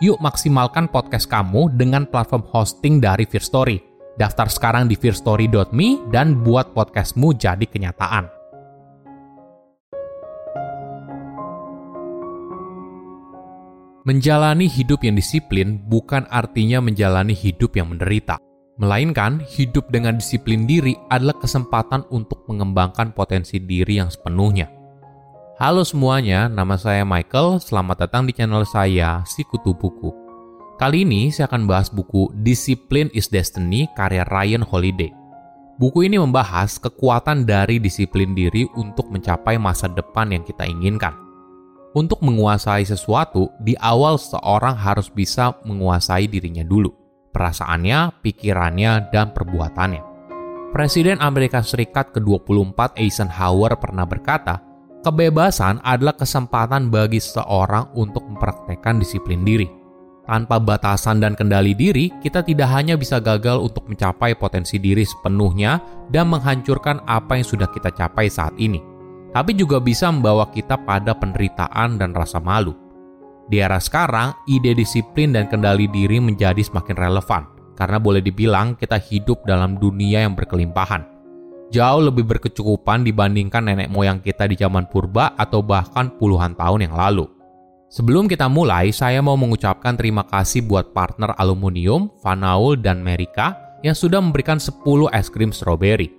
Yuk maksimalkan podcast kamu dengan platform hosting dari Fear Story. Daftar sekarang di fearstory.me dan buat podcastmu jadi kenyataan. Menjalani hidup yang disiplin bukan artinya menjalani hidup yang menderita, melainkan hidup dengan disiplin diri adalah kesempatan untuk mengembangkan potensi diri yang sepenuhnya. Halo semuanya, nama saya Michael. Selamat datang di channel saya, Si Kutu Buku. Kali ini saya akan bahas buku Discipline is Destiny karya Ryan Holiday. Buku ini membahas kekuatan dari disiplin diri untuk mencapai masa depan yang kita inginkan untuk menguasai sesuatu, di awal seorang harus bisa menguasai dirinya dulu, perasaannya, pikirannya, dan perbuatannya. Presiden Amerika Serikat ke-24 Eisenhower pernah berkata, kebebasan adalah kesempatan bagi seseorang untuk mempraktekkan disiplin diri. Tanpa batasan dan kendali diri, kita tidak hanya bisa gagal untuk mencapai potensi diri sepenuhnya dan menghancurkan apa yang sudah kita capai saat ini tapi juga bisa membawa kita pada penderitaan dan rasa malu. Di era sekarang, ide disiplin dan kendali diri menjadi semakin relevan karena boleh dibilang kita hidup dalam dunia yang berkelimpahan. Jauh lebih berkecukupan dibandingkan nenek moyang kita di zaman purba atau bahkan puluhan tahun yang lalu. Sebelum kita mulai, saya mau mengucapkan terima kasih buat partner aluminium, Vanaul, dan Merika yang sudah memberikan 10 es krim strawberry.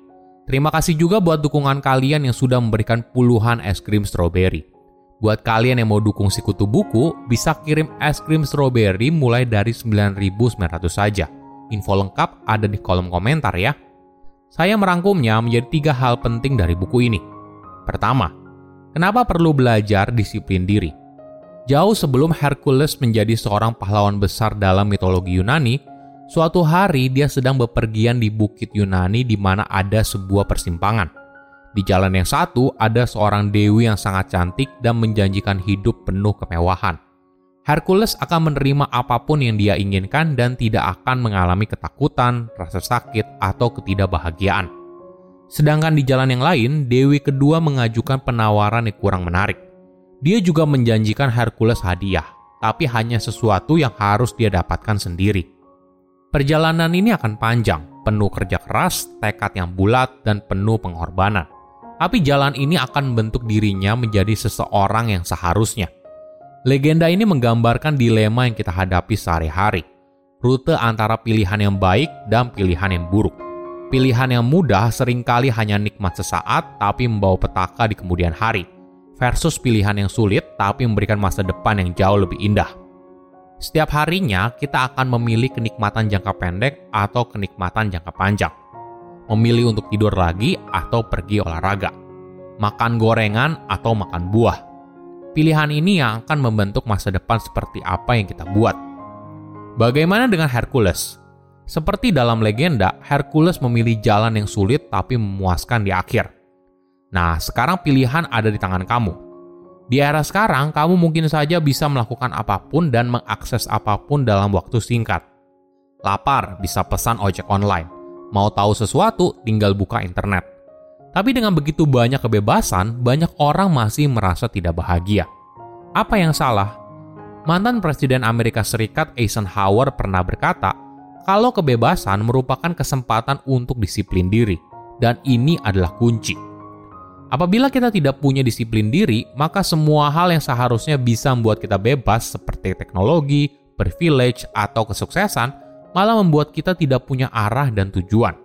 Terima kasih juga buat dukungan kalian yang sudah memberikan puluhan es krim strawberry. Buat kalian yang mau dukung si kutu buku, bisa kirim es krim strawberry mulai dari 9.900 saja. Info lengkap ada di kolom komentar ya. Saya merangkumnya menjadi tiga hal penting dari buku ini. Pertama, kenapa perlu belajar disiplin diri? Jauh sebelum Hercules menjadi seorang pahlawan besar dalam mitologi Yunani, Suatu hari dia sedang bepergian di bukit Yunani di mana ada sebuah persimpangan. Di jalan yang satu ada seorang dewi yang sangat cantik dan menjanjikan hidup penuh kemewahan. Hercules akan menerima apa pun yang dia inginkan dan tidak akan mengalami ketakutan, rasa sakit, atau ketidakbahagiaan. Sedangkan di jalan yang lain, dewi kedua mengajukan penawaran yang kurang menarik. Dia juga menjanjikan Hercules hadiah, tapi hanya sesuatu yang harus dia dapatkan sendiri. Perjalanan ini akan panjang, penuh kerja keras, tekad yang bulat, dan penuh pengorbanan. Tapi jalan ini akan membentuk dirinya menjadi seseorang yang seharusnya. Legenda ini menggambarkan dilema yang kita hadapi sehari-hari. Rute antara pilihan yang baik dan pilihan yang buruk. Pilihan yang mudah sering kali hanya nikmat sesaat tapi membawa petaka di kemudian hari. Versus pilihan yang sulit tapi memberikan masa depan yang jauh lebih indah. Setiap harinya kita akan memilih kenikmatan jangka pendek atau kenikmatan jangka panjang. Memilih untuk tidur lagi atau pergi olahraga. Makan gorengan atau makan buah. Pilihan ini yang akan membentuk masa depan seperti apa yang kita buat. Bagaimana dengan Hercules? Seperti dalam legenda, Hercules memilih jalan yang sulit tapi memuaskan di akhir. Nah, sekarang pilihan ada di tangan kamu di era sekarang, kamu mungkin saja bisa melakukan apa pun dan mengakses apa pun dalam waktu singkat. Lapar, bisa pesan ojek online. Mau tahu sesuatu, tinggal buka internet. Tapi dengan begitu banyak kebebasan, banyak orang masih merasa tidak bahagia. Apa yang salah? Mantan Presiden Amerika Serikat Eisenhower pernah berkata, kalau kebebasan merupakan kesempatan untuk disiplin diri, dan ini adalah kunci. Apabila kita tidak punya disiplin diri, maka semua hal yang seharusnya bisa membuat kita bebas seperti teknologi, privilege, atau kesuksesan malah membuat kita tidak punya arah dan tujuan.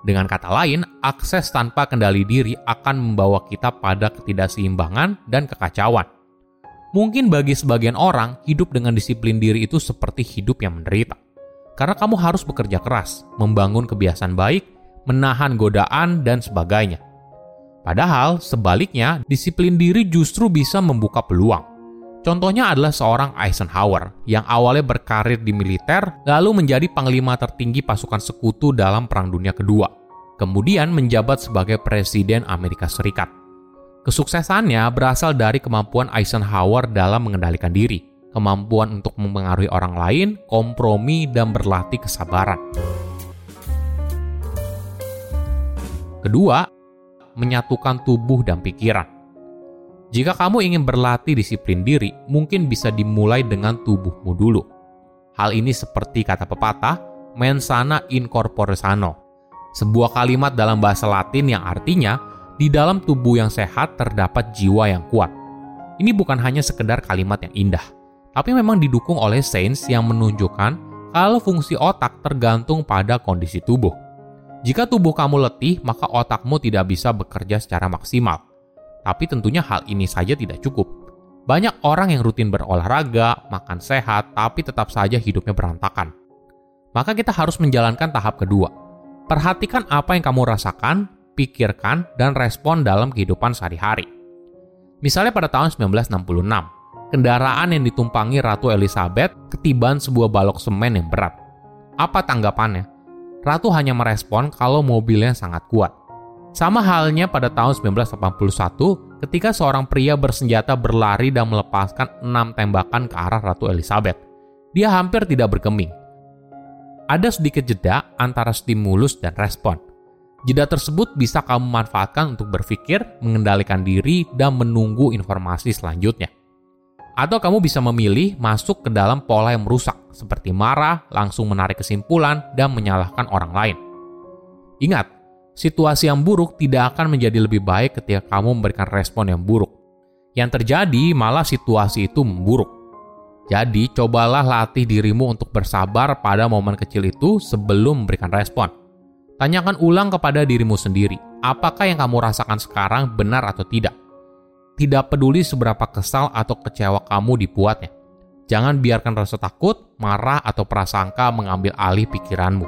Dengan kata lain, akses tanpa kendali diri akan membawa kita pada ketidakseimbangan dan kekacauan. Mungkin bagi sebagian orang, hidup dengan disiplin diri itu seperti hidup yang menderita. Karena kamu harus bekerja keras, membangun kebiasaan baik, menahan godaan, dan sebagainya. Padahal, sebaliknya, disiplin diri justru bisa membuka peluang. Contohnya adalah seorang Eisenhower yang awalnya berkarir di militer lalu menjadi panglima tertinggi pasukan sekutu dalam Perang Dunia Kedua. Kemudian menjabat sebagai Presiden Amerika Serikat. Kesuksesannya berasal dari kemampuan Eisenhower dalam mengendalikan diri, kemampuan untuk mempengaruhi orang lain, kompromi, dan berlatih kesabaran. Kedua, menyatukan tubuh dan pikiran. Jika kamu ingin berlatih disiplin diri, mungkin bisa dimulai dengan tubuhmu dulu. Hal ini seperti kata pepatah, mens sana in corpore sano. Sebuah kalimat dalam bahasa Latin yang artinya, di dalam tubuh yang sehat terdapat jiwa yang kuat. Ini bukan hanya sekedar kalimat yang indah, tapi memang didukung oleh sains yang menunjukkan kalau fungsi otak tergantung pada kondisi tubuh. Jika tubuh kamu letih, maka otakmu tidak bisa bekerja secara maksimal. Tapi tentunya hal ini saja tidak cukup. Banyak orang yang rutin berolahraga, makan sehat, tapi tetap saja hidupnya berantakan. Maka kita harus menjalankan tahap kedua. Perhatikan apa yang kamu rasakan, pikirkan, dan respon dalam kehidupan sehari-hari. Misalnya pada tahun 1966, kendaraan yang ditumpangi Ratu Elizabeth ketiban sebuah balok semen yang berat. Apa tanggapannya? Ratu hanya merespon kalau mobilnya sangat kuat. Sama halnya pada tahun 1981 ketika seorang pria bersenjata berlari dan melepaskan enam tembakan ke arah Ratu Elizabeth. Dia hampir tidak berkeming. Ada sedikit jeda antara stimulus dan respon. Jeda tersebut bisa kamu manfaatkan untuk berpikir, mengendalikan diri, dan menunggu informasi selanjutnya. Atau kamu bisa memilih masuk ke dalam pola yang merusak, seperti marah, langsung menarik kesimpulan, dan menyalahkan orang lain. Ingat, situasi yang buruk tidak akan menjadi lebih baik ketika kamu memberikan respon yang buruk. Yang terjadi malah situasi itu memburuk. Jadi, cobalah latih dirimu untuk bersabar pada momen kecil itu sebelum memberikan respon. Tanyakan ulang kepada dirimu sendiri, apakah yang kamu rasakan sekarang benar atau tidak. Tidak peduli seberapa kesal atau kecewa kamu dibuatnya. Jangan biarkan rasa takut, marah, atau prasangka mengambil alih pikiranmu.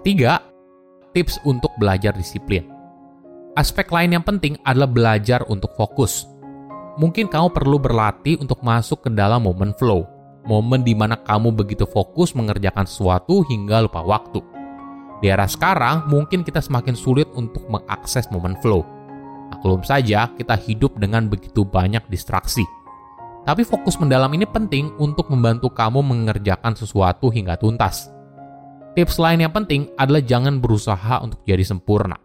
Ketiga, tips untuk belajar disiplin. Aspek lain yang penting adalah belajar untuk fokus. Mungkin kamu perlu berlatih untuk masuk ke dalam momen flow, momen di mana kamu begitu fokus mengerjakan sesuatu hingga lupa waktu. Di era sekarang, mungkin kita semakin sulit untuk mengakses momen flow. Maklum saja, kita hidup dengan begitu banyak distraksi. Tapi fokus mendalam ini penting untuk membantu kamu mengerjakan sesuatu hingga tuntas. Tips lain yang penting adalah jangan berusaha untuk jadi sempurna.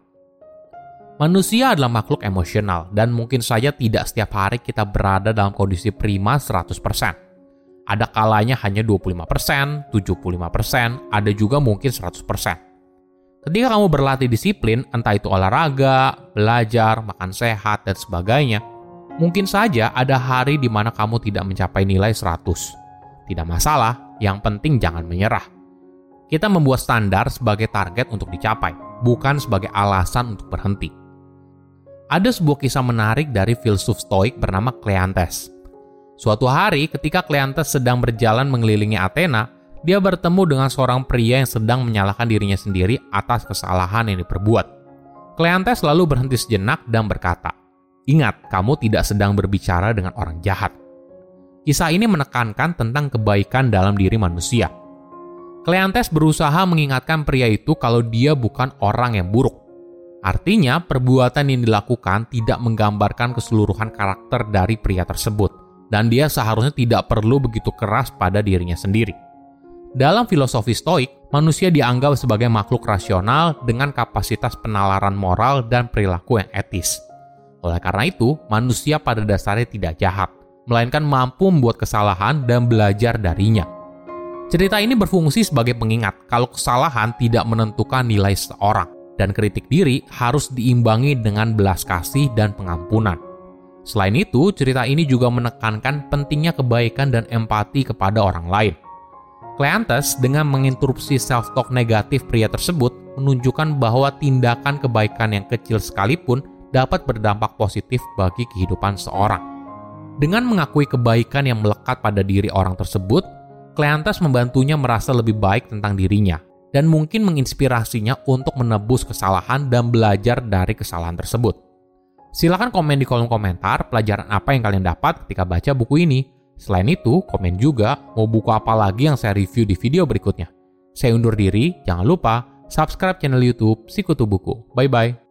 Manusia adalah makhluk emosional dan mungkin saja tidak setiap hari kita berada dalam kondisi prima 100%. Ada kalanya hanya 25%, 75%, ada juga mungkin 100%. Ketika kamu berlatih disiplin, entah itu olahraga, belajar, makan sehat, dan sebagainya, mungkin saja ada hari di mana kamu tidak mencapai nilai 100. Tidak masalah, yang penting jangan menyerah. Kita membuat standar sebagai target untuk dicapai, bukan sebagai alasan untuk berhenti. Ada sebuah kisah menarik dari filsuf stoik bernama Cleantes. Suatu hari ketika Cleantes sedang berjalan mengelilingi Athena, dia bertemu dengan seorang pria yang sedang menyalahkan dirinya sendiri atas kesalahan yang diperbuat. Cleantes lalu berhenti sejenak dan berkata, Ingat, kamu tidak sedang berbicara dengan orang jahat. Kisah ini menekankan tentang kebaikan dalam diri manusia, Cleantes berusaha mengingatkan pria itu kalau dia bukan orang yang buruk. Artinya, perbuatan yang dilakukan tidak menggambarkan keseluruhan karakter dari pria tersebut, dan dia seharusnya tidak perlu begitu keras pada dirinya sendiri. Dalam filosofi Stoik, manusia dianggap sebagai makhluk rasional dengan kapasitas penalaran moral dan perilaku yang etis. Oleh karena itu, manusia pada dasarnya tidak jahat, melainkan mampu membuat kesalahan dan belajar darinya. Cerita ini berfungsi sebagai pengingat kalau kesalahan tidak menentukan nilai seseorang, dan kritik diri harus diimbangi dengan belas kasih dan pengampunan. Selain itu, cerita ini juga menekankan pentingnya kebaikan dan empati kepada orang lain. Cleantes dengan menginterupsi self-talk negatif pria tersebut menunjukkan bahwa tindakan kebaikan yang kecil sekalipun dapat berdampak positif bagi kehidupan seorang. Dengan mengakui kebaikan yang melekat pada diri orang tersebut, Cleantes membantunya merasa lebih baik tentang dirinya dan mungkin menginspirasinya untuk menebus kesalahan dan belajar dari kesalahan tersebut. Silahkan komen di kolom komentar pelajaran apa yang kalian dapat ketika baca buku ini. Selain itu, komen juga mau buku apa lagi yang saya review di video berikutnya. Saya undur diri, jangan lupa subscribe channel YouTube Sikutu Buku. Bye-bye.